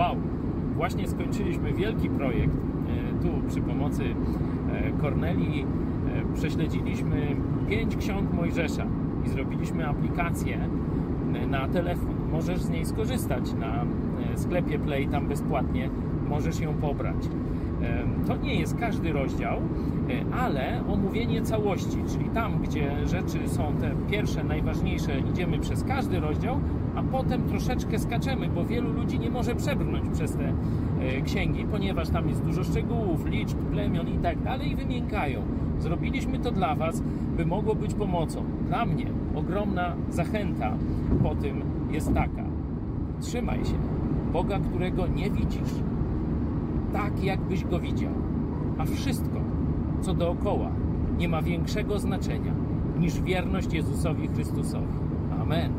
Wow! Właśnie skończyliśmy wielki projekt. E, Tu przy pomocy e, Kornelii e, prześledziliśmy pięć ksiąg Mojżesza i zrobiliśmy aplikację e, na telefon. Możesz z niej skorzystać na e, sklepie Play, tam bezpłatnie możesz ją pobrać. To nie jest każdy rozdział, e, ale omówienie całości, czyli tam, gdzie rzeczy są te pierwsze, najważniejsze, idziemy przez każdy rozdział, a potem troszeczkę skaczemy, bo wielu ludzi nie może przebrnąć przez te e, księgi, ponieważ tam jest dużo szczegółów, liczb, plemion i tak dalej i wymiękają. Zrobiliśmy to dla Was, by mogło być pomocą. Dla mnie ogromna zachęta po tym jest taka. Trzymaj się Boga, którego nie widzisz, tak jakbyś go widział, a wszystko, co dookoła, nie ma większego znaczenia niż wierność Jezusowi Chrystusowi. Amen.